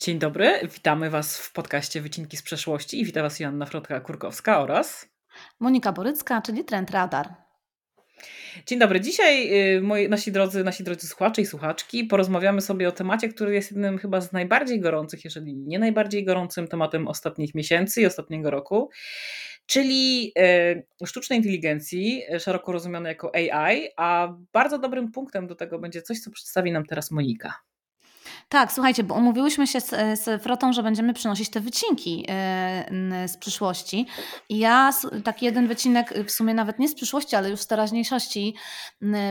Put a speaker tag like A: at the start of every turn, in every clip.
A: Dzień dobry, witamy Was w podcaście Wycinki z przeszłości i witam Was Joanna Frotka-Kurkowska oraz
B: Monika Borycka, czyli Trend Radar.
A: Dzień dobry. Dzisiaj y, moi, nasi, drodzy, nasi drodzy słuchacze i słuchaczki porozmawiamy sobie o temacie, który jest jednym chyba z najbardziej gorących, jeżeli nie najbardziej gorącym tematem ostatnich miesięcy i ostatniego roku, czyli y, sztucznej inteligencji, szeroko rozumianej jako AI, a bardzo dobrym punktem do tego będzie coś, co przedstawi nam teraz Monika.
B: Tak, słuchajcie, bo umówiłyśmy się z, z Frotą, że będziemy przynosić te wycinki y, z przyszłości. I ja taki jeden wycinek, w sumie nawet nie z przyszłości, ale już z teraźniejszości,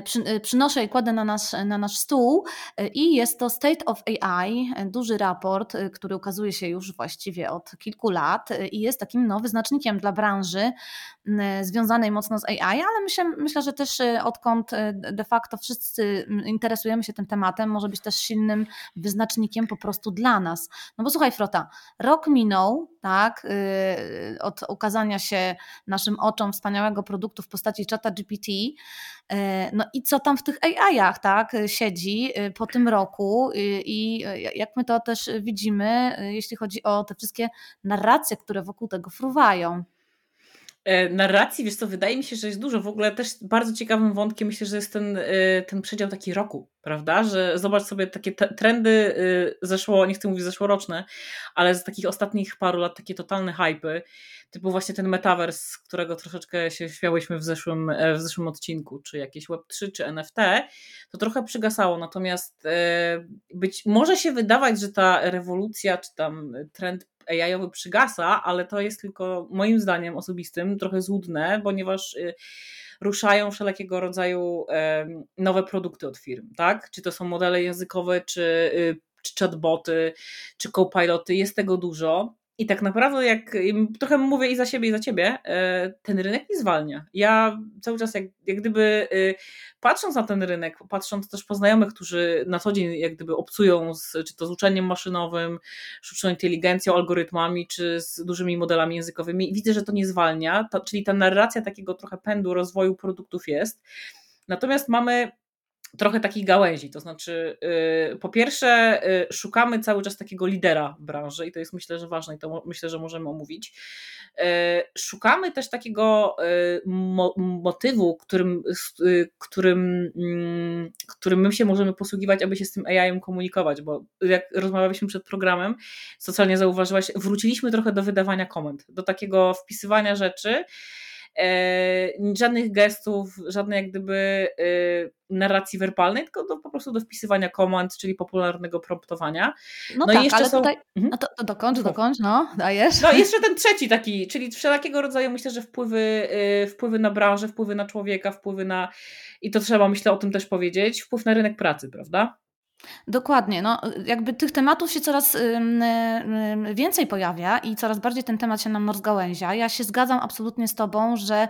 B: przy, y, przynoszę i kładę na nasz, na nasz stół. I jest to State of AI, duży raport, który ukazuje się już właściwie od kilku lat i jest takim no, wyznacznikiem dla branży związanej mocno z AI, ale myślę, myślę, że też odkąd de facto wszyscy interesujemy się tym tematem, może być też silnym wyznacznikiem po prostu dla nas. No bo słuchaj, Frota, rok minął, tak, yy, od ukazania się naszym oczom wspaniałego produktu w postaci czata GPT. Yy, no i co tam w tych AI-ach, tak, siedzi yy, po tym roku yy, i jak my to też widzimy, jeśli chodzi o te wszystkie narracje, które wokół tego fruwają.
A: E, narracji, wiesz co, wydaje mi się, że jest dużo. W ogóle też bardzo ciekawym wątkiem myślę, że jest ten, e, ten przedział taki roku, prawda? Że zobacz sobie takie trendy e, zeszło, nie chcę mówić zeszłoroczne, ale z takich ostatnich paru lat takie totalne hypy, typu właśnie ten metaverse, z którego troszeczkę się śmiałyśmy w zeszłym, w zeszłym odcinku, czy jakieś Web3, czy NFT, to trochę przygasało. Natomiast być może się wydawać, że ta rewolucja, czy tam trend AI-owy przygasa, ale to jest tylko moim zdaniem osobistym trochę złudne, ponieważ y, ruszają wszelkiego rodzaju nowe produkty od firm, tak? Czy to są modele językowe, czy, y, czy chatboty, czy copiloty, jest tego dużo. I tak naprawdę, jak trochę mówię i za siebie, i za ciebie, e, ten rynek nie zwalnia. Ja cały czas, jak, jak gdyby y, patrząc na ten rynek, patrząc też po znajomych, którzy na co dzień jak gdyby obcują z, czy to z uczeniem maszynowym, sztuczną inteligencją, algorytmami, czy z dużymi modelami językowymi, widzę, że to nie zwalnia, czyli ta narracja takiego trochę pędu rozwoju produktów jest. Natomiast mamy trochę takich gałęzi. To znaczy, yy, po pierwsze, yy, szukamy cały czas takiego lidera w branży i to jest myślę, że ważne i to myślę, że możemy omówić. Yy, szukamy też takiego y, mo motywu, którym, y, którym, mm, którym my się możemy posługiwać, aby się z tym AI-em komunikować, bo jak rozmawialiśmy przed programem, socjalnie zauważyłaś, wróciliśmy trochę do wydawania komend, do takiego wpisywania rzeczy, żadnych gestów, żadnej jak gdyby e, narracji werbalnej, tylko do, po prostu do wpisywania komand, czyli popularnego promptowania.
B: No, no tak, i jeszcze ale są... tutaj, mhm. no to, to dokończ, dokończ, no, dajesz.
A: No jeszcze ten trzeci taki, czyli wszelakiego rodzaju myślę, że wpływy, e, wpływy na branżę, wpływy na człowieka, wpływy na, i to trzeba myślę o tym też powiedzieć, wpływ na rynek pracy, prawda?
B: Dokładnie. No, jakby tych tematów się coraz więcej pojawia i coraz bardziej ten temat się nam rozgałęzia. Ja się zgadzam absolutnie z Tobą, że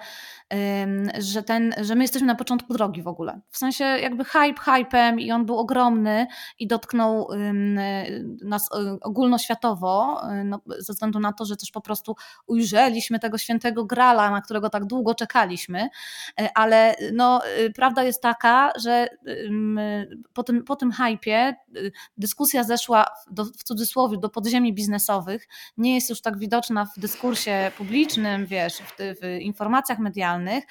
B: że, ten, że my jesteśmy na początku drogi w ogóle. W sensie jakby hype hypem i on był ogromny i dotknął nas y, ogólnoświatowo, y, no, ze względu na to, że też po prostu ujrzeliśmy tego świętego grala, na którego tak długo czekaliśmy, y, ale no, prawda jest taka, że po tym, po tym hypie dyskusja zeszła do, w cudzysłowie do podziemi biznesowych, nie jest już tak widoczna w dyskursie publicznym, wiesz, w, w informacjach medialnych,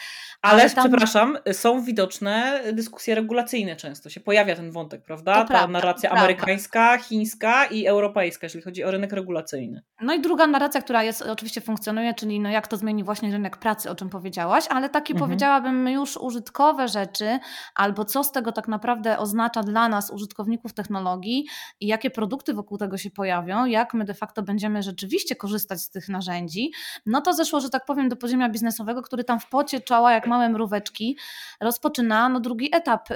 A: ale, ale tam... przepraszam, są widoczne dyskusje regulacyjne często. Się pojawia ten wątek, prawda? Ta prawda, narracja amerykańska, chińska i europejska, jeżeli chodzi o rynek regulacyjny.
B: No i druga narracja, która jest oczywiście funkcjonuje, czyli no jak to zmieni właśnie rynek pracy, o czym powiedziałaś, ale takie mhm. powiedziałabym już użytkowe rzeczy, albo co z tego tak naprawdę oznacza dla nas, użytkowników technologii i jakie produkty wokół tego się pojawią, jak my de facto będziemy rzeczywiście korzystać z tych narzędzi, no to zeszło, że tak powiem, do podziemia biznesowego, który tam w pocie czoła, jak małe mróweczki, rozpoczyna no, drugi etap,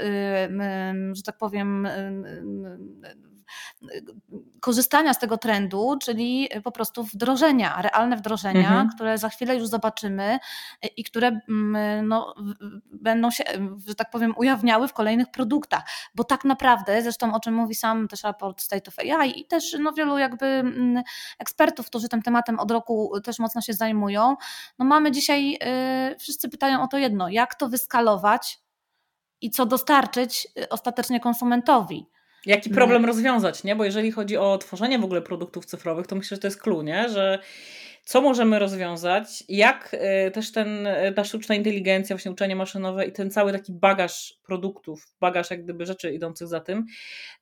B: że tak powiem, korzystania z tego trendu, czyli po prostu wdrożenia, realne wdrożenia, mhm. które za chwilę już zobaczymy i które no, będą się, że tak powiem, ujawniały w kolejnych produktach. Bo tak naprawdę, zresztą o czym mówi sam też raport State of AI i też no, wielu jakby ekspertów, którzy tym tematem od roku też mocno się zajmują, no mamy dzisiaj, y, wszyscy pytają o to jedno, jak to wyskalować i co dostarczyć y, ostatecznie konsumentowi.
A: Jaki problem rozwiązać, nie? Bo jeżeli chodzi o tworzenie w ogóle produktów cyfrowych, to myślę, że to jest clue, nie? Że co możemy rozwiązać, jak y, też ten, y, ta sztuczna inteligencja, właśnie uczenie maszynowe i ten cały taki bagaż produktów, bagaż jak gdyby rzeczy idących za tym,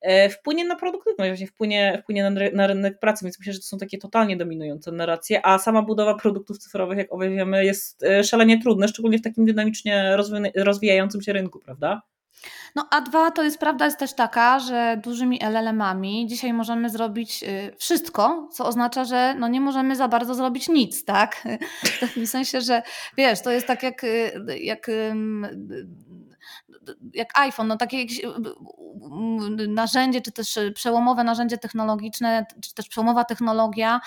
A: y, wpłynie na produktywność, właśnie wpłynie, wpłynie na, na rynek pracy, więc myślę, że to są takie totalnie dominujące narracje, a sama budowa produktów cyfrowych, jak obie wiemy, jest szalenie trudna, szczególnie w takim dynamicznie rozwijającym się rynku, prawda?
B: No a dwa to jest prawda jest też taka, że dużymi LLM-ami dzisiaj możemy zrobić y, wszystko, co oznacza, że no nie możemy za bardzo zrobić nic, tak? W takim sensie, że wiesz, to jest tak jak, y, jak jak iPhone, no takie jakieś narzędzie, czy też przełomowe narzędzie technologiczne, czy też przełomowa technologia,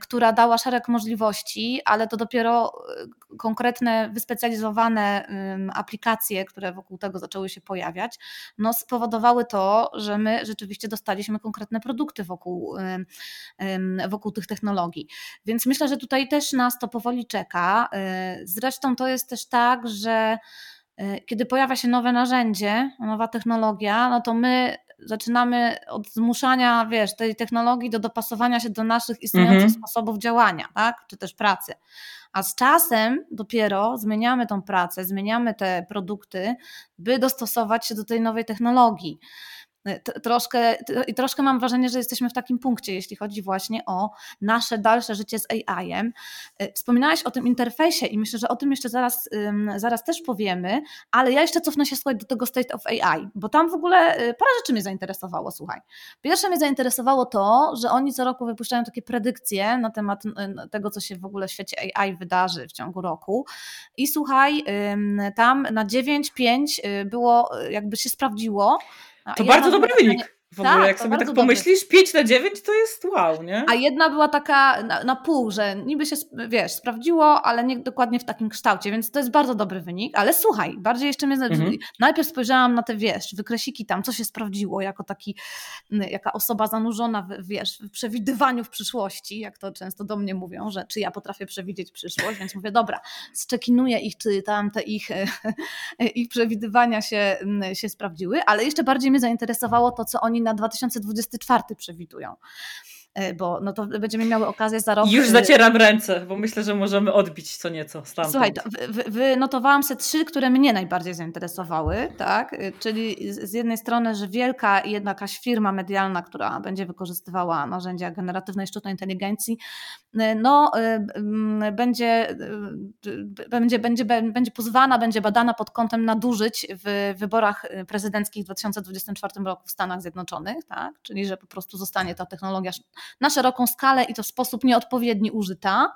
B: która dała szereg możliwości, ale to dopiero konkretne, wyspecjalizowane aplikacje, które wokół tego zaczęły się pojawiać, no spowodowały to, że my rzeczywiście dostaliśmy konkretne produkty wokół, wokół tych technologii. Więc myślę, że tutaj też nas to powoli czeka. Zresztą to jest też tak, że kiedy pojawia się nowe narzędzie, nowa technologia, no to my zaczynamy od zmuszania, wiesz, tej technologii do dopasowania się do naszych istniejących mhm. sposobów działania, tak? czy też pracy. A z czasem dopiero zmieniamy tą pracę, zmieniamy te produkty, by dostosować się do tej nowej technologii. Troszkę, I troszkę mam wrażenie, że jesteśmy w takim punkcie, jeśli chodzi właśnie o nasze dalsze życie z AI-em. E, wspominałaś o tym interfejsie i myślę, że o tym jeszcze zaraz, zaraz też powiemy, ale ja jeszcze cofnę się słuchaj, do tego State of AI, bo tam w ogóle e, parę rzeczy mnie zainteresowało, słuchaj. Pierwsze mnie zainteresowało to, że oni co roku wypuszczają takie predykcje na temat tego, co się w ogóle w świecie AI wydarzy w ciągu roku i słuchaj, tam na 9-5 y, było, jakby się sprawdziło,
A: no, to bardzo dobry wynik. W ogóle, tak, jak sobie tak pomyślisz, dobry. 5 na 9 to jest wow, nie?
B: A jedna była taka na, na, pół, że niby się, wiesz, sprawdziło, ale nie dokładnie w takim kształcie, więc to jest bardzo dobry wynik. Ale słuchaj, bardziej jeszcze mnie. Mhm. Najpierw spojrzałam na te, wiesz, wykresiki tam, co się sprawdziło, jako taki, jaka osoba zanurzona, w, wiesz, w przewidywaniu w przyszłości, jak to często do mnie mówią, że czy ja potrafię przewidzieć przyszłość, więc mówię, dobra, zczekinuję ich, czy tam te ich, ich przewidywania się, się sprawdziły, ale jeszcze bardziej mnie zainteresowało to, co oni oni na 2024 przewidują bo no to będziemy miały okazję za rok.
A: Już e, zacieram ręce, bo myślę, że możemy odbić co nieco stamtąd.
B: Słuchaj, wynotowałam sobie trzy, które mnie najbardziej zainteresowały, tak? E, czyli z jednej strony, że wielka jakaś firma medialna, która będzie wykorzystywała narzędzia generatywnej sztucznej inteligencji, no, będzie, będzie, będzie, będzie pozwana, będzie badana pod kątem nadużyć w wyborach prezydenckich w 2024 roku w Stanach Zjednoczonych, tak? czyli że po prostu zostanie ta technologia na szeroką skalę i to w sposób nieodpowiedni użyta.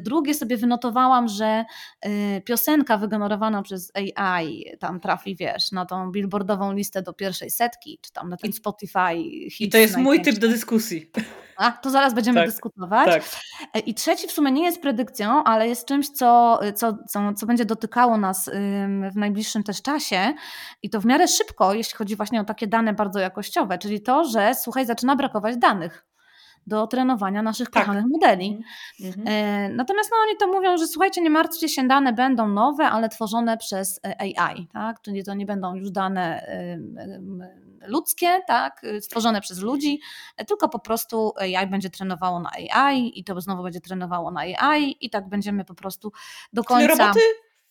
B: Drugie sobie wynotowałam, że y, piosenka wygenerowana przez AI tam trafi, wiesz, na tą billboardową listę do pierwszej setki, czy tam na ten Spotify.
A: I to jest mój typ do dyskusji.
B: A, to zaraz będziemy tak, dyskutować. Tak. E, I trzeci w sumie nie jest predykcją, ale jest czymś, co, co, co, co będzie dotykało nas w najbliższym też czasie i to w miarę szybko, jeśli chodzi właśnie o takie dane bardzo jakościowe, czyli to, że słuchaj, zaczyna brakować danych do trenowania naszych tak. kochanych modeli. Mhm. E, natomiast no, oni to mówią, że słuchajcie, nie martwcie się, dane będą nowe, ale tworzone przez e, AI, tak? czyli to nie będą już dane ludzkie, tak? stworzone przez ludzi, tylko po prostu AI będzie trenowało na AI i to znowu będzie trenowało na AI i tak będziemy po prostu do końca...
A: Czyli roboty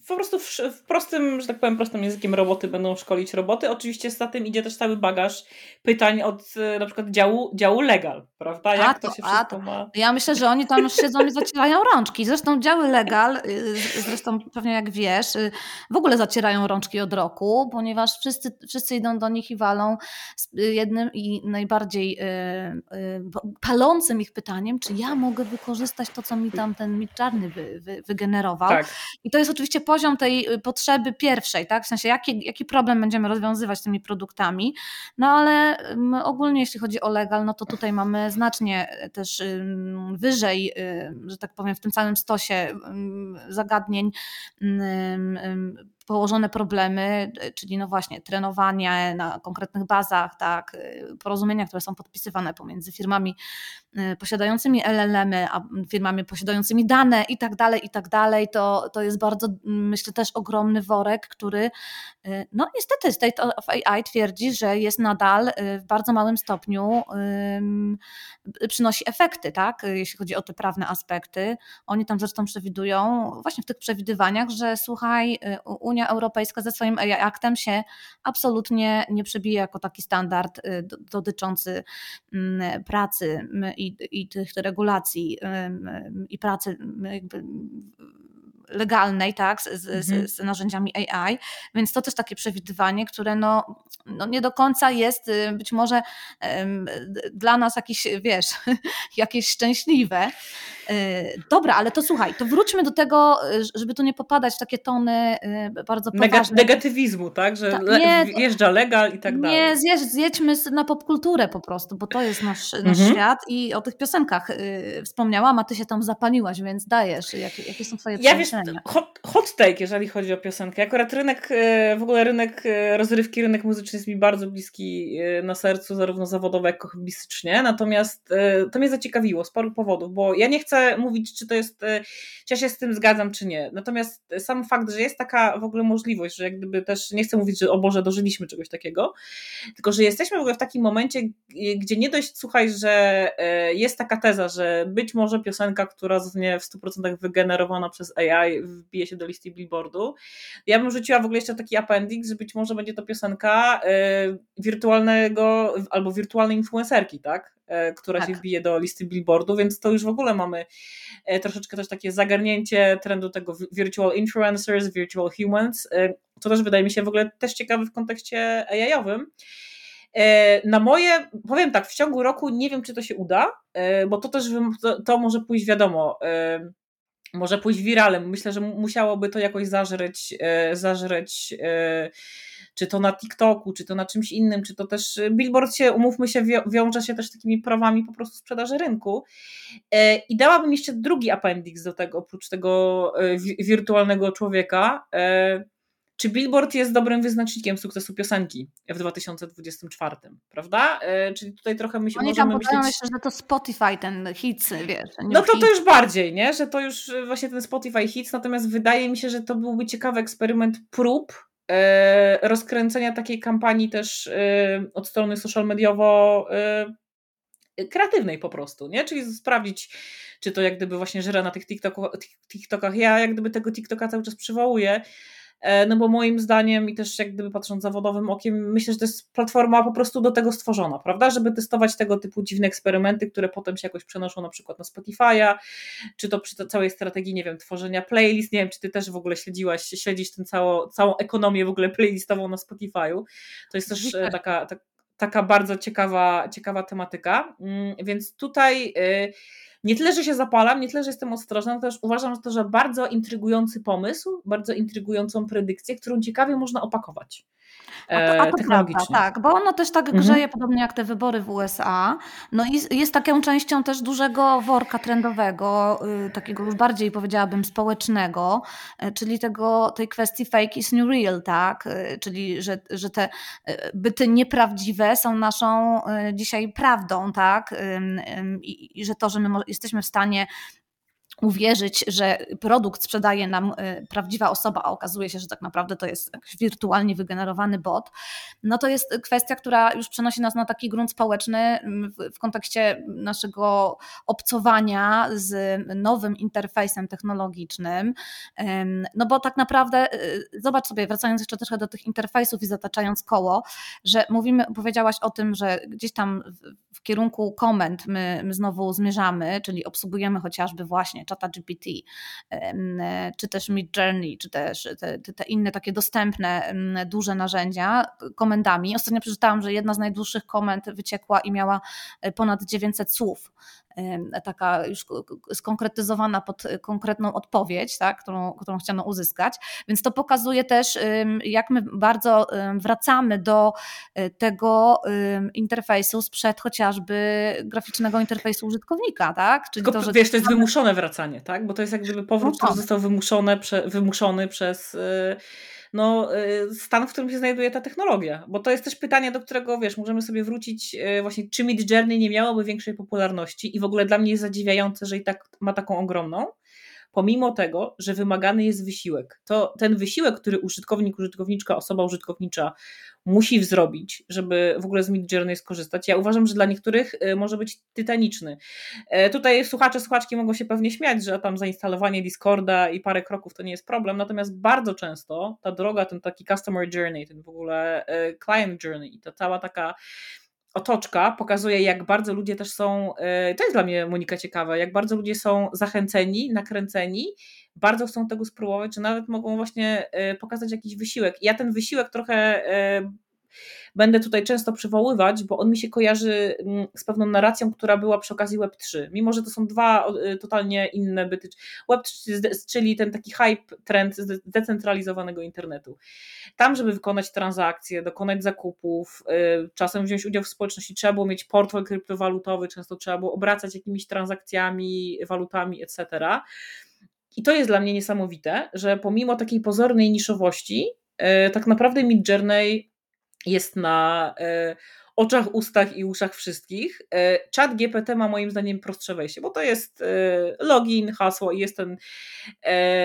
A: po prostu w, w, prostym, że tak powiem, prostym językiem roboty będą szkolić roboty. Oczywiście za tym idzie też cały bagaż pytań od e, na przykład działu, działu legal, prawda? Jak to, to, się wszystko to. ma...
B: Ja myślę, że oni tam siedzą i zacierają rączki. Zresztą działy legal, y, zresztą pewnie jak wiesz, y, w ogóle zacierają rączki od roku, ponieważ wszyscy, wszyscy idą do nich i walą z jednym i najbardziej y, palącym ich pytaniem, czy ja mogę wykorzystać to, co mi tam ten mit czarny wy, wy, wygenerował. Tak. I to jest oczywiście poziom tej y, potrzeby pierwszej, tak? W sensie, jaki, jaki problem będziemy rozwiązywać tymi produktami. No ale ogólnie, jeśli chodzi o legal, no to tutaj mamy znacznie y, też wyżej, y, że tak powiem, w tym całym stosie zagadnień położone problemy, czyli no właśnie trenowanie na konkretnych bazach, tak, porozumienia, które są podpisywane pomiędzy firmami posiadającymi LLM-y, firmami posiadającymi dane i tak dalej, i tak dalej, to, to jest bardzo, myślę, też ogromny worek, który no niestety State of AI twierdzi, że jest nadal w bardzo małym stopniu przynosi efekty, tak, jeśli chodzi o te prawne aspekty. Oni tam zresztą przewidują właśnie w tych przewidywaniach, że słuchaj, y, Unia Europejska ze swoim AI aktem się absolutnie nie przebije jako taki standard y, dotyczący mm, pracy i, i tych regulacji i pracy jakby legalnej, tak, z, mhm. z, narzędziami AI, więc to też takie przewidywanie, które no, no nie do końca jest y, być może um, dla nas jakieś, wiesz, jakieś szczęśliwe. Y, dobra, ale to słuchaj, to wróćmy do tego, y, żeby tu nie popadać w takie tony bardzo poważne.
A: Negatywizmu, tak, że Ta, nie, jeżdża legal i tak dalej.
B: Nie, zjedź, zjedźmy na popkulturę po prostu, bo to jest nasz, nasz mhm. świat i o tych piosenkach wspomniałam, a ty się tam zapaliłaś, więc dajesz, jakie, jakie są twoje ja wiesz,
A: hot, hot take, jeżeli chodzi o piosenkę. Akurat rynek, w ogóle rynek rozrywki, rynek muzyczny jest mi bardzo bliski na sercu, zarówno zawodowo, jak i hobbystycznie. Natomiast to mnie zaciekawiło z paru powodów, bo ja nie chcę mówić, czy to jest, czy ja się z tym zgadzam, czy nie. Natomiast sam fakt, że jest taka w ogóle możliwość, że jak gdyby też, nie chcę mówić, że o Boże, dożyliśmy czegoś takiego, tylko że jesteśmy w ogóle w takim momencie, gdzie nie dość, słuchaj, że jest taka teza, że być może piosenka, która zostanie w 100% wygenerowana przez AI, wbije się do listy Billboardu. Ja bym rzuciła w ogóle jeszcze taki appendix, że być może będzie to piosenka y, wirtualnego albo wirtualnej influencerki, tak? Y, która tak. się wbije do listy Billboardu, więc to już w ogóle mamy y, troszeczkę też takie zagarnięcie trendu tego virtual influencers, virtual humans, co też wydaje mi się w ogóle też ciekawe w kontekście AI-owym. Na moje, powiem tak, w ciągu roku nie wiem, czy to się uda, bo to też to może pójść wiadomo może pójść wiralem. Myślę, że musiałoby to jakoś zażreć, e, zażreć e, czy to na TikToku, czy to na czymś innym, czy to też e, Billboard się, umówmy się, wiąże się też takimi prawami po prostu sprzedaży rynku. I dałabym jeszcze drugi appendix do tego, oprócz tego wirtualnego człowieka czy Billboard jest dobrym wyznacznikiem sukcesu piosenki w 2024, prawda? E, czyli tutaj trochę myśl,
B: Oni możemy tam myśleć... myślę, że to Spotify ten hits, wiesz.
A: No to, to już bardziej, nie? Że to już właśnie ten Spotify hits, natomiast wydaje mi się, że to byłby ciekawy eksperyment prób e, rozkręcenia takiej kampanii też e, od strony social mediowo kreatywnej po prostu, nie? Czyli sprawdzić, czy to jak gdyby właśnie żera na tych TikTokach. Ja jak gdyby tego TikToka cały czas przywołuję, E, no bo moim zdaniem i też jak gdyby patrząc zawodowym okiem, myślę, że to jest platforma po prostu do tego stworzona, prawda, żeby testować tego typu dziwne eksperymenty, które potem się jakoś przenoszą na przykład na Spotify'a, czy to przy całej strategii, nie wiem, tworzenia playlist, nie wiem, czy ty też w ogóle śledziłaś, śledzisz tę całą, całą ekonomię w ogóle playlistową na Spotify'u, to jest też e, taka, ta, taka bardzo ciekawa, ciekawa tematyka, mm, więc tutaj... Yy, nie tyle, że się zapalam, nie tyle, że jestem ostrożna, ale też uważam, że to że bardzo intrygujący pomysł, bardzo intrygującą predykcję, którą ciekawie można opakować.
B: A to, a to technologicznie. Prawda, tak, bo ono też tak mhm. grzeje, podobnie jak te wybory w USA. No i jest taką częścią też dużego worka trendowego, y, takiego już bardziej powiedziałabym społecznego, y, czyli tego, tej kwestii fake is new real, tak? Y, czyli, że, że te byty nieprawdziwe są naszą dzisiaj prawdą, tak? I, i że to, że my jesteśmy w stanie uwierzyć, że produkt sprzedaje nam y, prawdziwa osoba, a okazuje się, że tak naprawdę to jest wirtualnie wygenerowany bot, no to jest kwestia, która już przenosi nas na taki grunt społeczny mm, w, kontekście naszego obcowania z nowym interfejsem technologicznym. No bo tak naprawdę, y, zobacz sobie, wracając jeszcze trochę do tych interfejsów i zataczając koło, że mówimy, powiedziałaś o tym, że gdzieś tam w kierunku komend my, my znowu zmierzamy, czyli obsługujemy chociażby właśnie czata GPT, czy też Mid Journey, czy też te, te, inne takie dostępne duże narzędzia komendami. Ostatnio przeczytałam, że jedna z najdłuższych komend wyciekła i miała e, ponad 900 słów taka już skonkretyzowana pod konkretną odpowiedź, tak, którą, którą chciano uzyskać. Więc to pokazuje też, jak my bardzo wracamy do e, tego interfejsu sprzed chociażby graficznego interfejsu użytkownika. Tak?
A: Czyli Tylko, to, że wiesz, to jest wymuszone wracanie, tak? bo to jest jak gdyby powrót, który został wymuszony, prze, wymuszony przez no, stan, w którym się znajduje ta technologia. Bo to jest też pytanie, do którego wiesz, możemy sobie wrócić właśnie, czy Mid Journey nie miałoby większej popularności i w ogóle dla mnie jest zadziwiające, że i tak ma taką ogromną pomimo tego, że wymagany jest wysiłek. To ten wysiłek, który użytkownik, użytkowniczka, osoba użytkownicza musi zrobić, żeby w ogóle z Mid Journey skorzystać. Ja uważam, że dla niektórych y, może być tytaniczny. E, tutaj słuchacze, słuchaczki mogą się pewnie śmiać, że tam zainstalowanie Discorda i parę kroków to nie jest problem, natomiast bardzo często ta droga, ten taki customer journey, ten w ogóle e, client journey ta cała taka otoczka pokazuje, jak bardzo ludzie też są, e, to jest dla mnie Monika ciekawe, jak bardzo ludzie są zachęceni, nakręceni, bardzo chcą tego spróbować, że nawet mogą właśnie e, pokazać jakiś wysiłek. Ja ten wysiłek trochę e, będę tutaj często przywoływać, bo on mi się kojarzy mm, z pewną narracją, która była przy okazji Web3. Mimo, że to są dwa y, totalnie inne byty. Web3, czyli ten taki hype trend zdecentralizowanego internetu. Tam, żeby wykonać transakcje, dokonać zakupów, y, czasem wziąć udział w społeczności, trzeba było mieć portfel kryptowalutowy, często trzeba było obracać jakimiś transakcjami, walutami, etc. I to jest dla mnie niesamowite, że pomimo takiej pozornej niszowości, y, tak naprawdę Midjourney jest na e, oczach, ustach i uszach wszystkich. E, chat GPT ma moim zdaniem prostsze wejście, bo to jest e, login, hasło i jest ten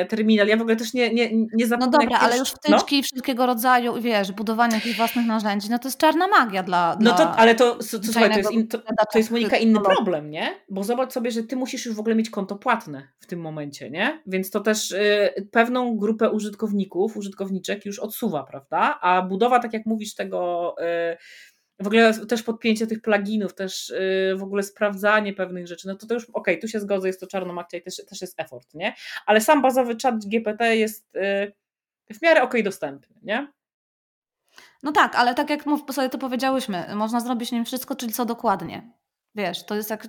A: terminal. Ja w ogóle też nie, nie, nie
B: zapomnę. No dobra, ale już wtyczki no? wszelkiego rodzaju, wiesz, budowanie jakichś własnych narzędzi, no to jest czarna magia dla.
A: No to, ale to, to, słuchaj, to jest, in, to, to jest Monika inny problem, nie? Bo zobacz sobie, że ty musisz już w ogóle mieć konto płatne w tym momencie, nie? Więc to też y, pewną grupę użytkowników, użytkowniczek już odsuwa, prawda? A budowa, tak jak mówisz, tego. Y, w ogóle też podpięcie tych pluginów, też yy, w ogóle sprawdzanie pewnych rzeczy, no to to już okej, okay, tu się zgodzę, jest to czarnomakcia i też, też jest effort, nie? Ale sam bazowy chat GPT jest yy, w miarę okej okay dostępny, nie?
B: No tak, ale tak jak sobie to powiedziałyśmy, można zrobić nim wszystko, czyli co dokładnie. Wiesz, to jest jak,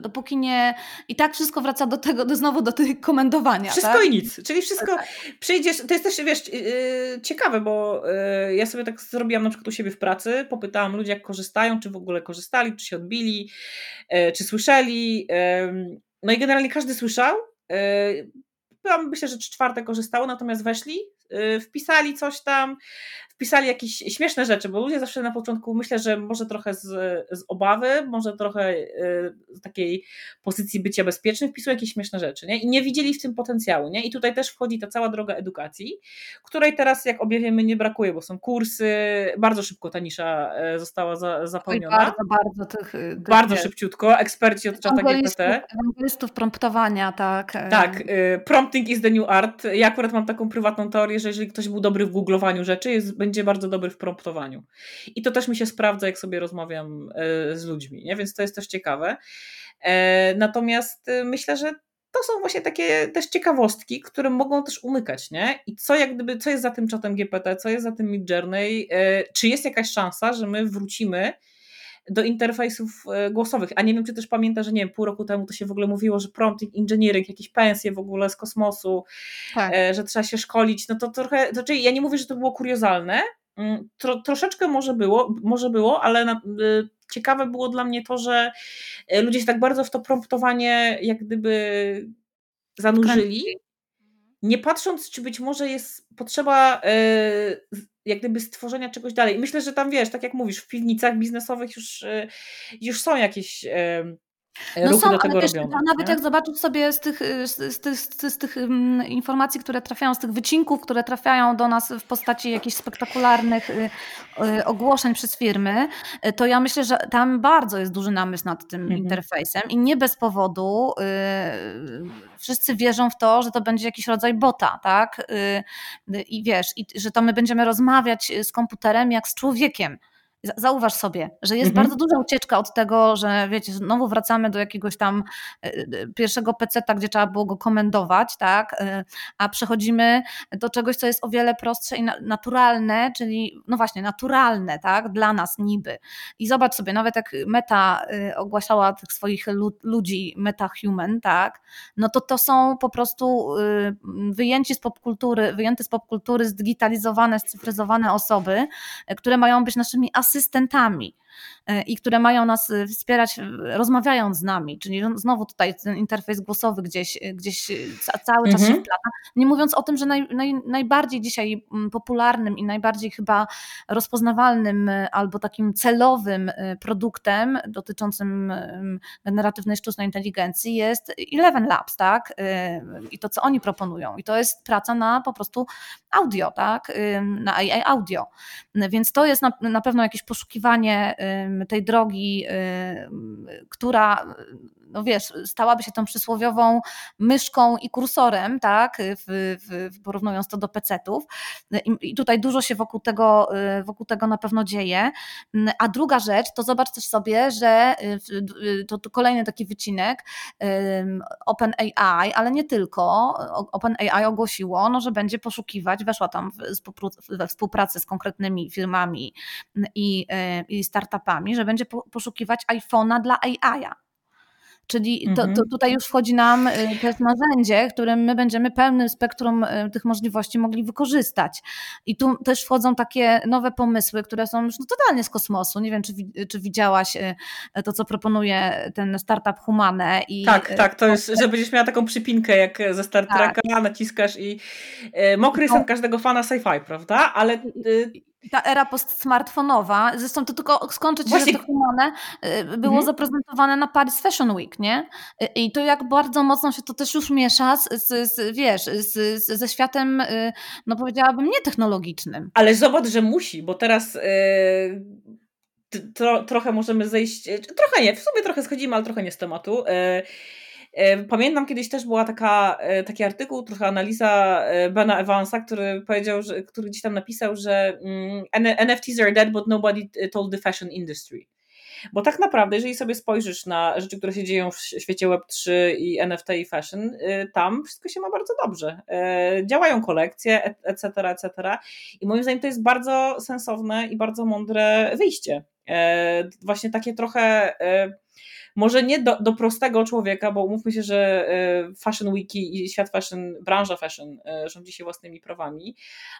B: dopóki nie... I tak wszystko wraca do tego, do, znowu do tych komendowania.
A: Wszystko
B: tak?
A: i nic. Czyli wszystko tak. przyjdziesz... To jest też, wiesz, yy, ciekawe, bo yy, ja sobie tak zrobiłam na przykład u siebie w pracy, popytałam ludzi, jak korzystają, czy w ogóle korzystali, czy się odbili, yy, czy słyszeli. no i generalnie każdy słyszał. myślę, że trzy czwarte korzystało, natomiast weszli, wpisali coś tam, wpisali jakieś śmieszne rzeczy, bo ludzie zawsze na początku myślę, że może trochę z, z obawy, może trochę y, z takiej pozycji bycia bezpiecznym wpisują jakieś śmieszne rzeczy nie? i nie widzieli w tym potencjału. Nie? I tutaj też wchodzi ta cała droga edukacji, której teraz, jak objawiemy, nie brakuje, bo są kursy, bardzo szybko ta nisza e, została za, zapełniona.
B: Oj, bardzo, bardzo tych, tych
A: Bardzo szybciutko, eksperci od czata GPT.
B: Ewangelistów promptowania, tak.
A: E. Tak, y, prompting is the new art. Ja akurat mam taką prywatną teorię, że jeżeli ktoś był dobry w googlowaniu rzeczy, jest będzie bardzo dobry w promptowaniu. I to też mi się sprawdza, jak sobie rozmawiam e, z ludźmi, nie? więc to jest też ciekawe. E, natomiast e, myślę, że to są właśnie takie też ciekawostki, które mogą też umykać, nie? I co jak gdyby, co jest za tym czatem GPT, co jest za tym Midjourney, czy jest jakaś szansa, że my wrócimy do interfejsów e, głosowych. A nie wiem, czy też pamięta, że nie wiem, pół roku temu to się w ogóle mówiło, że prompting engineering, jakieś pensje w ogóle z kosmosu, tak. E, że trzeba się szkolić. No to trochę, to, czyli ja nie mówię, że to było kuriozalne, mm, Tro, troszeczkę może było, może było, ale na, y, ciekawe było dla mnie to, że ludzie się tak bardzo w to promptowanie jak gdyby zanurzyli, nie patrząc, czy być może jest potrzeba y, jak gdyby stworzenia czegoś dalej. I myślę, że tam wiesz, tak jak mówisz, w piwnicach biznesowych już, y, już są jakieś no ruchy są, do tego ale wiesz, robione.
B: Nawet nie? jak zobaczysz sobie z tych, z, z, z, z tych um, informacji, które trafiają, z tych wycinków, które trafiają do nas w postaci jakichś spektakularnych y, y, ogłoszeń przez firmy, y, to ja myślę, że tam bardzo jest duży namysł nad tym mhm. interfejsem i nie bez powodu y, wszyscy wierzą w to, że to będzie jakiś rodzaj bota, tak? Y, I wiesz, i, że to my będziemy rozmawiać z komputerem jak z człowiekiem. Zauważ sobie, że jest mhm. bardzo duża ucieczka od tego, że wiecie, znowu wracamy do jakiegoś tam e, e, pierwszego peceta, gdzie trzeba było go komendować, tak? E, a przechodzimy do czegoś, co jest o wiele prostsze i naturalne, czyli no właśnie, naturalne, tak? Dla nas niby. I zobacz sobie, nawet jak Meta ogłaszała tych swoich ludzi, meta-human, tak? No to to są po prostu wyjęci z popkultury, wyjęte z popkultury, zdigitalizowane, scyfryzowane osoby, które mają być naszymi asystentami asystentami. I które mają nas wspierać rozmawiając z nami, czyli znowu tutaj ten interfejs głosowy gdzieś, gdzieś cały czas mhm. się wplata. Nie mówiąc o tym, że naj, naj, najbardziej dzisiaj mm, popularnym i najbardziej chyba rozpoznawalnym albo takim celowym produktem dotyczącym generatywnej sztucznej inteligencji jest Eleven Labs, tak? I to, co oni proponują. I to jest praca na po prostu audio, tak? Na AI audio. Więc to jest na, na pewno jakieś poszukiwanie tej drogi, która no wiesz, stałaby się tą przysłowiową myszką i kursorem, tak, w, w, porównując to do pecetów. I, I tutaj dużo się wokół tego, wokół tego na pewno dzieje. A druga rzecz, to zobacz też sobie, że to, to kolejny taki wycinek OpenAI, ale nie tylko. OpenAI ogłosiło, no, że będzie poszukiwać, weszła tam we współpracę z konkretnymi firmami i, i startupami, że będzie poszukiwać iPhone'a dla AI-a. Czyli to, to, mhm. tutaj już wchodzi nam y, też narzędzie, którym my będziemy pełnym spektrum y, tych możliwości mogli wykorzystać. I tu też wchodzą takie nowe pomysły, które są już no, totalnie z kosmosu. Nie wiem, czy, czy widziałaś y, to, co proponuje ten startup Humane. I,
A: tak, tak, to jest, że będziesz miała taką przypinkę jak ze Star Treka, tak. naciskasz i mokry no. sen każdego fana sci-fi, prawda? Ale
B: ta era postsmartfonowa, zresztą to tylko skończyć, Właśnie... że to humane y, było mhm. zaprezentowane na Paris Fashion Week, nie? Y, I to jak bardzo mocno się to też już miesza z, z, z wiesz, z, ze światem, y, no powiedziałabym, nietechnologicznym.
A: Ale zobacz, że musi, bo teraz yy, tro, trochę możemy zejść, trochę nie, w sumie trochę schodzimy, ale trochę nie z tematu. Yy, pamiętam kiedyś też była taka, e, taki artykuł, trochę analiza e, Bena Evansa, który powiedział, że, który gdzieś tam napisał, że mm, NFTs are dead, but nobody told the fashion industry. Bo tak naprawdę, jeżeli sobie spojrzysz na rzeczy, które się dzieją w świecie Web3 i NFT i fashion, tam wszystko się ma bardzo dobrze. Działają kolekcje, etc., etc. I moim zdaniem to jest bardzo sensowne i bardzo mądre wyjście. Właśnie takie trochę może nie do, do prostego człowieka, bo umówmy się, że e, Fashion Wiki i świat fashion, branża fashion e, rządzi się własnymi prawami,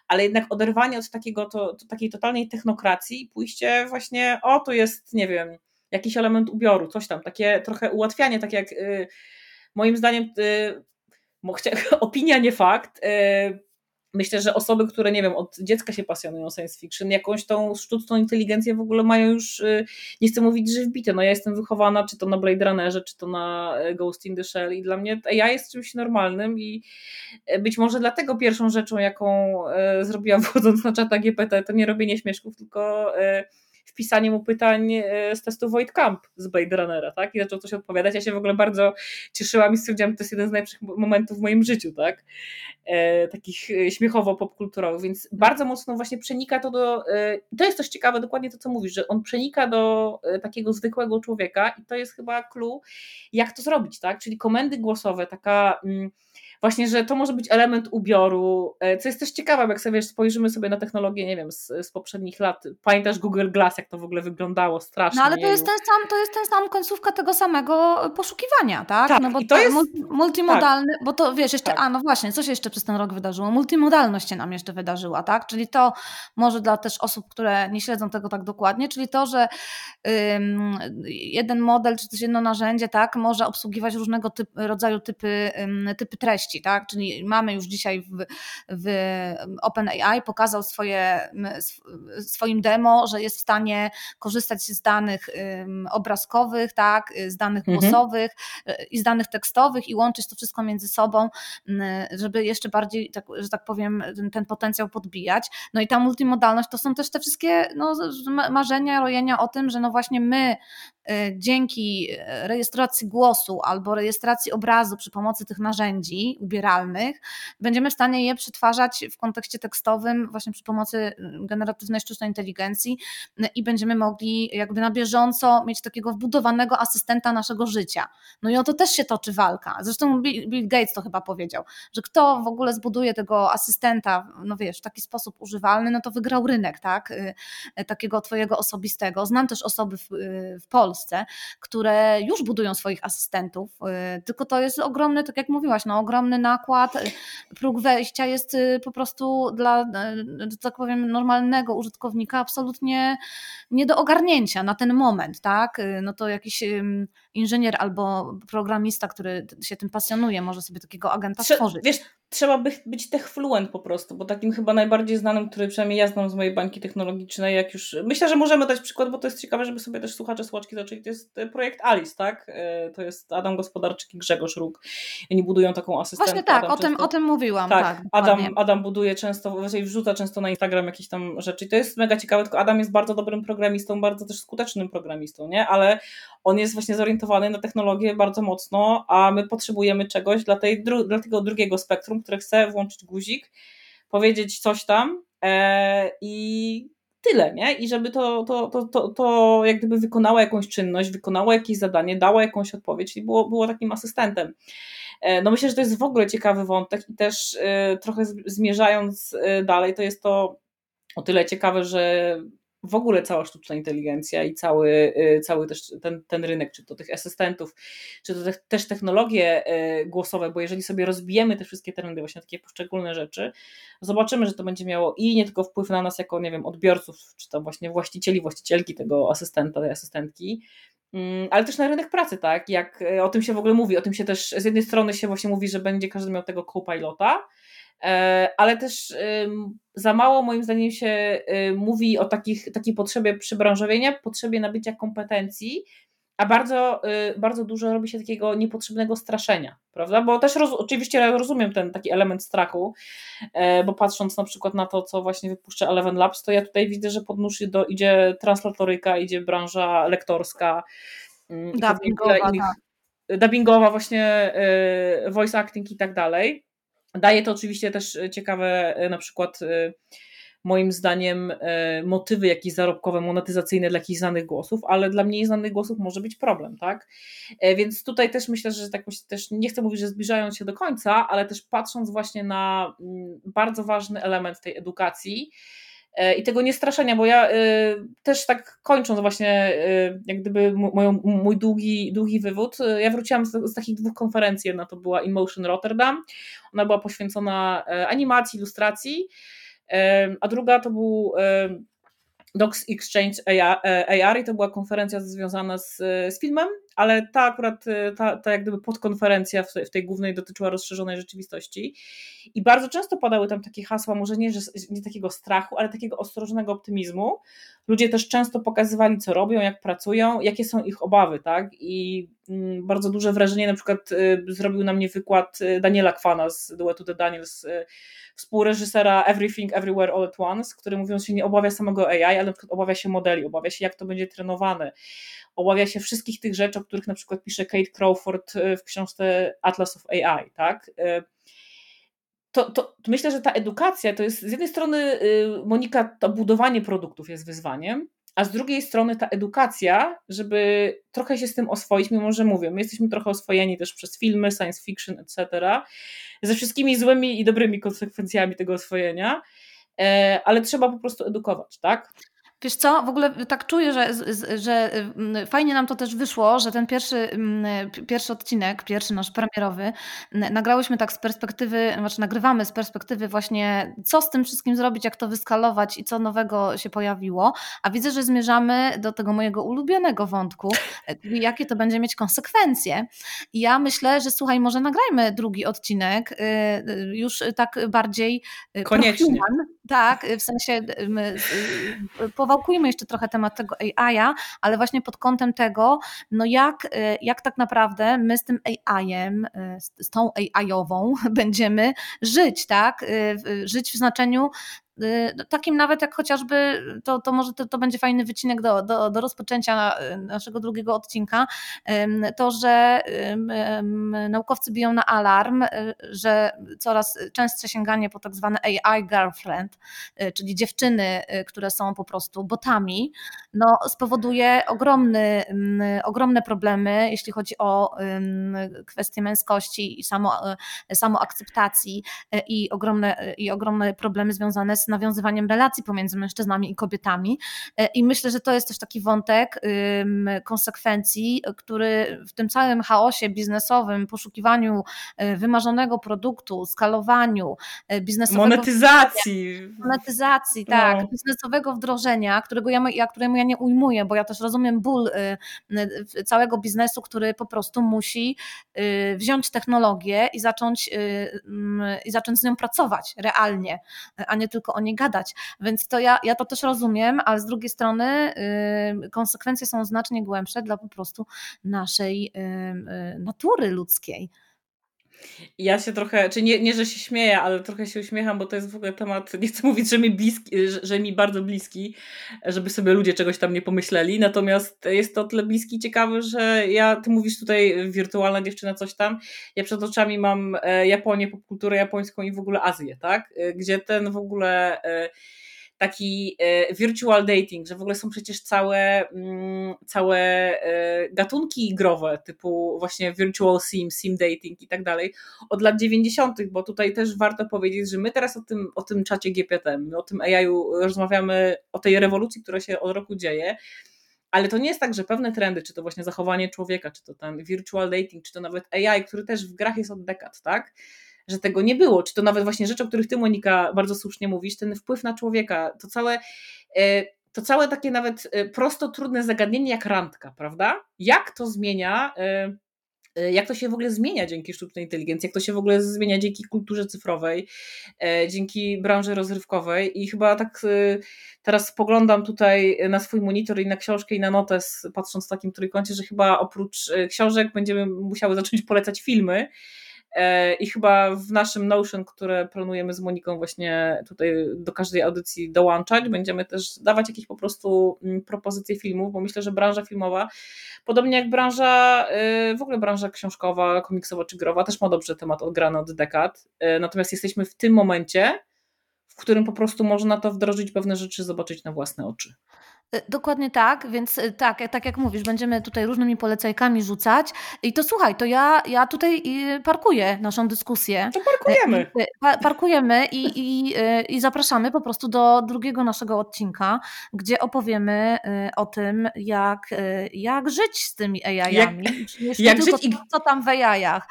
A: ale jednak oderwanie od takiego, to, to takiej totalnej technokracji i pójście właśnie, o to jest, nie wiem, jakiś element ubioru, coś tam, takie trochę ułatwianie, tak jak e, moim zdaniem opinia, nie fakt, myślę, że osoby, które nie wiem, od dziecka się pasjonują science fiction, jakąś tą sztuczną inteligencję w ogóle mają już, y, nie chcę mówić, że wbite, no ja jestem wychowana czy to na Blade Runnerze, czy to na e, Ghost in the Shell i dla mnie ja jest czymś normalnym i e, być może dlatego pierwszą rzeczą, jaką e, zrobiłam wchodząc na czata GPT, to nie robienie śmieszków, tylko wpisanie mu pytań e, z testu Void Camp z Blade Runnera, tak? I zaczął coś odpowiadać. Ja się w ogóle bardzo cieszyłam i stwierdziłam, że to jest jeden z najlepszych momentów w moim życiu, tak? E, takich e, śmiechowo-popkulturowych, więc bardzo mocno właśnie przenika to do, e, to jest też ciekawe, dokładnie to, co mówisz, że on przenika do e, takiego zwykłego człowieka i to jest chyba clue, jak to zrobić, tak? Czyli komendy głosowe, taka... Mm, właśnie, że to może być element ubioru, e, co jest też ciekawe, jak sobie spojrzymy sobie na technologię, nie wiem, z, z poprzednich lat. Pamiętasz Google Glass, jak to w ogóle wyglądało strasznie.
B: No ale to jest ten sam, to jest ten sam końcówka tego samego poszukiwania, tak?
A: tak
B: no bo
A: i to jest
B: multimodalny, tak. bo to wiesz, jeszcze, tak. a no właśnie, co się jeszcze przez ten rok wydarzyło? Multimodalność się nam jeszcze wydarzyła, tak? Czyli to może dla też osób, które nie śledzą tego tak dokładnie, czyli to, że ym, jeden model, czy też jedno narzędzie, tak, może obsługiwać różnego typ, rodzaju typy, ym, typy treści tak? Czyli mamy już dzisiaj w, w OpenAI pokazał swoje, swoim demo, że jest w stanie korzystać z danych obrazkowych, tak? z danych mhm. głosowych y, i z danych tekstowych i łączyć to wszystko między sobą, żeby jeszcze bardziej, tak, że tak powiem, ten, ten potencjał podbijać. No i ta multimodalność to są też te wszystkie no, marzenia, rojenia o tym, że no właśnie my y, dzięki rejestracji głosu albo rejestracji obrazu przy pomocy tych narzędzi ubieralnych, będziemy w stanie je przetwarzać w kontekście tekstowym właśnie przy pomocy y, generatywnej sztucznej inteligencji y, i będziemy mogli jakby na bieżąco mieć takiego wbudowanego asystenta naszego życia. No i o to też się toczy walka. Zresztą Bill Gates to chyba powiedział, że kto w ogóle zbuduje tego asystenta, no wiesz, w taki sposób używalny, no to wygrał rynek, tak? Y, takiego twojego osobistego. Znam też osoby w, w Polsce, Polsce, które już budują swoich asystentów, tylko to jest ogromny, tak jak mówiłaś, no, ogromny nakład, próg wejścia jest po prostu dla, tak powiem, normalnego użytkownika absolutnie nie do ogarnięcia na ten moment, tak? No to jakiś inżynier albo programista, który się tym pasjonuje, może sobie takiego agenta Trze stworzyć.
A: Wiesz, trzeba by być tech fluent po prostu, bo takim chyba najbardziej znanym, który przynajmniej ja znam z mojej bańki technologicznej, jak już, myślę, że możemy dać przykład, bo to jest ciekawe, żeby sobie też słuchacze, słuchaczki zaczęli, to jest e, projekt Alice, tak? E, to jest Adam Gospodarczyk i Grzegorz Róg. Oni budują taką asystentkę.
B: Właśnie tak, o tym, o tym mówiłam.
A: Tak,
B: tak
A: Adam, Adam buduje często, właściwie wrzuca często na Instagram jakieś tam rzeczy i to jest mega ciekawe, tylko Adam jest bardzo dobrym programistą, bardzo też skutecznym programistą, nie? Ale on jest właśnie zorientowany na technologię bardzo mocno, a my potrzebujemy czegoś dla, tej, dla tego drugiego spektrum, które chce włączyć guzik, powiedzieć coś tam e, i tyle, nie? I żeby to, to, to, to, to jak gdyby wykonała jakąś czynność, wykonała jakieś zadanie, dała jakąś odpowiedź i było, było takim asystentem. E, no myślę, że to jest w ogóle ciekawy wątek i też e, trochę zmierzając dalej, to jest to o tyle ciekawe, że w ogóle cała sztuczna inteligencja i cały, y, cały też ten, ten rynek, czy to tych asystentów, czy to te, też technologie y, głosowe, bo jeżeli sobie rozbijemy te wszystkie trendy, właśnie takie poszczególne rzeczy, zobaczymy, że to będzie miało i nie tylko wpływ na nas jako, nie wiem, odbiorców, czy to właśnie właścicieli, właścicielki tego asystenta, tej asystentki, mm, ale też na rynek pracy, tak, jak y, o tym się w ogóle mówi, o tym się też z jednej strony się właśnie mówi, że będzie każdy miał tego co-pilota, ale też za mało moim zdaniem się mówi o takich, takiej potrzebie przybranżowienia, potrzebie nabycia kompetencji, a bardzo, y, bardzo dużo robi się takiego niepotrzebnego straszenia, prawda? Bo też roz, oczywiście rozumiem ten taki element strachu, e, bo patrząc na przykład na to, co właśnie wypuszcza Eleven Labs, to ja tutaj widzę, że pod nóż do, idzie translatoryka, idzie branża lektorska,
B: mm, dubbingowa, innych,
A: tak. dubbingowa właśnie y, voice acting i tak dalej. Daje to oczywiście też e, ciekawe e, na przykład e, moim zdaniem motywy jakieś zarobkowe, monetyzacyjne dla jakichś znanych głosów, ale dla mniej znanych głosów może być problem, tak? Więc tutaj też myślę, że tak też nie chcę mówić, że zbliżając się do końca, ale też patrząc właśnie na mm, bardzo ważny element tej edukacji, i tego niestraszenia, bo ja y, też tak kończąc właśnie y, jak gdyby mój długi, długi wywód, ja wróciłam z, z, takich dwóch konferencji, jedna to była InMotion Rotterdam, ona była poświęcona animacji, ilustracji, a druga to był Docs Exchange AR i to była konferencja związana z, z filmem, ale ta akurat, ta, ta jak gdyby podkonferencja w, w tej głównej dotyczyła rozszerzonej rzeczywistości i bardzo często padały tam takie hasła, może nie, że, nie takiego strachu, ale takiego ostrożnego optymizmu. Ludzie też często pokazywali, co robią, jak pracują, jakie są ich obawy, tak? I mm, bardzo duże wrażenie na przykład y, zrobił na mnie wykład y, Daniela Kwana z duetu The Daniels, y, współreżysera Everything Everywhere All at Once, który mówiąc się nie obawia samego AI, ale na przykład obawia się modeli, obawia się jak to będzie trenowane, obawia się wszystkich tych rzeczy, o których na przykład pisze Kate Crawford w książce Atlas of AI, tak? to, to, myślę, że ta edukacja to jest z jednej strony, y, Monika, to budowanie produktów jest wyzwaniem, a z drugiej strony ta edukacja, żeby trochę się z tym oswoić, mimo że mówię, my jesteśmy trochę oswojeni też przez filmy, science fiction, etc., ze wszystkimi złymi i dobrymi konsekwencjami tego oswojenia, e, ale trzeba po prostu edukować, tak?
B: Wiesz co, w ogóle tak czuję, że, że mm, fajnie nam to też wyszło, że ten pierwszy, mm, pierwszy odcinek, pierwszy nasz premierowy, nagrałyśmy tak z perspektywy, znaczy nagrywamy z perspektywy właśnie, co z tym wszystkim zrobić, jak to wyskalować i co nowego się pojawiło, a widzę, że zmierzamy do tego mojego ulubionego wątku, jakie to będzie mieć konsekwencje. I ja myślę, że słuchaj, może nagrajmy drugi odcinek, y, y, już tak bardziej
A: y, Koniecznie.
B: Tak, w sensie poważnie powałkujmy jeszcze trochę temat tego AI-a, ale właśnie pod kątem tego, no jak, y, jak tak naprawdę my z tym AI-em, y, z tą AI-ową będziemy żyć, tak? Y, żyć w znaczeniu Y, takim nawet jak chociażby, to, to może to, to będzie fajny wycinek do, do, do rozpoczęcia y, naszego drugiego odcinka, to, że naukowcy biją na alarm, y, że coraz częstsze sięganie po tak zwane AI girlfriend, czyli dziewczyny, które są po prostu botami, no, spowoduje ogromny, ogromne problemy, jeśli chodzi o kwestie męskości i samo, samoakceptacji i ogromne, i ogromne problemy związane z z nawiązywaniem relacji pomiędzy mężczyznami i kobietami. I myślę, że to jest też taki wątek konsekwencji, który w tym całym chaosie biznesowym, poszukiwaniu wymarzonego produktu, skalowaniu biznesowego.
A: Monetyzacji.
B: Monetyzacji, tak. No. Biznesowego wdrożenia, którego ja, ja, któremu ja nie ujmuję, bo ja też rozumiem ból całego biznesu, który po prostu musi wziąć technologię i zacząć, i zacząć z nią pracować realnie, a nie tylko o niej gadać. Więc to ja, ja to też rozumiem, ale z drugiej strony konsekwencje są znacznie głębsze dla po prostu naszej natury ludzkiej.
A: Ja się trochę, czy nie, nie, że się śmieję, ale trochę się uśmiecham, bo to jest w ogóle temat, nie chcę mówić, że mi, bliski, że, że mi bardzo bliski, żeby sobie ludzie czegoś tam nie pomyśleli, natomiast jest to tyle bliski i ciekawy, że ja, ty mówisz tutaj wirtualna dziewczyna coś tam, ja przed oczami mam e, Japonię, popkulturę japońską i w ogóle Azję, tak, e, gdzie ten w ogóle e, taki e, virtual dating, że w ogóle są przecież całe, mm, całe e, gatunki growe, typu właśnie virtual sim, sim dating i tak dalej, od lat 90., bo tutaj też warto powiedzieć, że my teraz o tym, o tym czacie GPT, my o tym AI-u rozmawiamy, o tej rewolucji, która się od roku dzieje, ale to nie jest tak, że pewne trendy, czy to właśnie zachowanie człowieka, czy to ten virtual dating, czy to nawet AI, który też w grach jest od dekad, tak? Że tego nie było, czy to nawet właśnie rzeczy, o których ty Monika bardzo słusznie mówisz, ten wpływ na człowieka, to całe e, to całe takie nawet e, prosto trudne zagadnienie jak randka, prawda? Jak to zmienia e, jak to się w ogóle zmienia dzięki sztucznej inteligencji, jak to się w ogóle zmienia dzięki kulturze cyfrowej, dzięki branży rozrywkowej? I chyba tak teraz spoglądam tutaj na swój monitor i na książkę i na notes, patrząc w takim trójkącie, że chyba oprócz książek będziemy musiały zacząć polecać filmy, I chyba w naszym Notion, które planujemy z Moniką właśnie tutaj do każdej audycji dołączać, będziemy też dawać jakieś po prostu mm, propozycje filmów, bo myślę, że branża filmowa, podobnie jak branża, y, w ogóle branża książkowa, komiksowa czy growa, też ma dobrze temat odgrany od dekad. E, natomiast jesteśmy w tym momencie, w którym po prostu można to wdrożyć pewne rzeczy, zobaczyć na własne oczy.
B: Y, dokładnie tak, więc y, tak, tak jak mówisz, będziemy tutaj różnymi polecajkami rzucać. I to słuchaj, to ja, ja tutaj parkuję naszą dyskusję.
A: To parkujemy.
B: parkujemy i, i, i zapraszamy po prostu do drugiego naszego odcinka, gdzie opowiemy o tym, jak, jak żyć z tymi AI-ami. Jak, jak żyć i... co tam w AI-ach.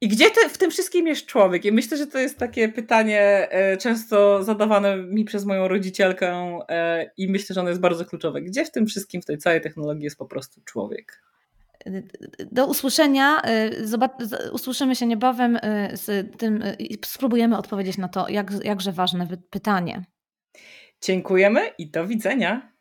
A: I gdzie te, w tym wszystkim jest człowiek? I myślę, że to jest takie pytanie e, często zadawane mi przez moją rodzicielkę e, i myślę, że ono jest bardzo kluczowe. Gdzie w tym wszystkim, w tej całej technologii jest po prostu człowiek?
B: Do usłyszenia. E, usłyszymy się niebawem z tym i spróbujemy odpowiedzieć na to jak, jakże ważne pytanie.
A: Dziękujemy i do widzenia.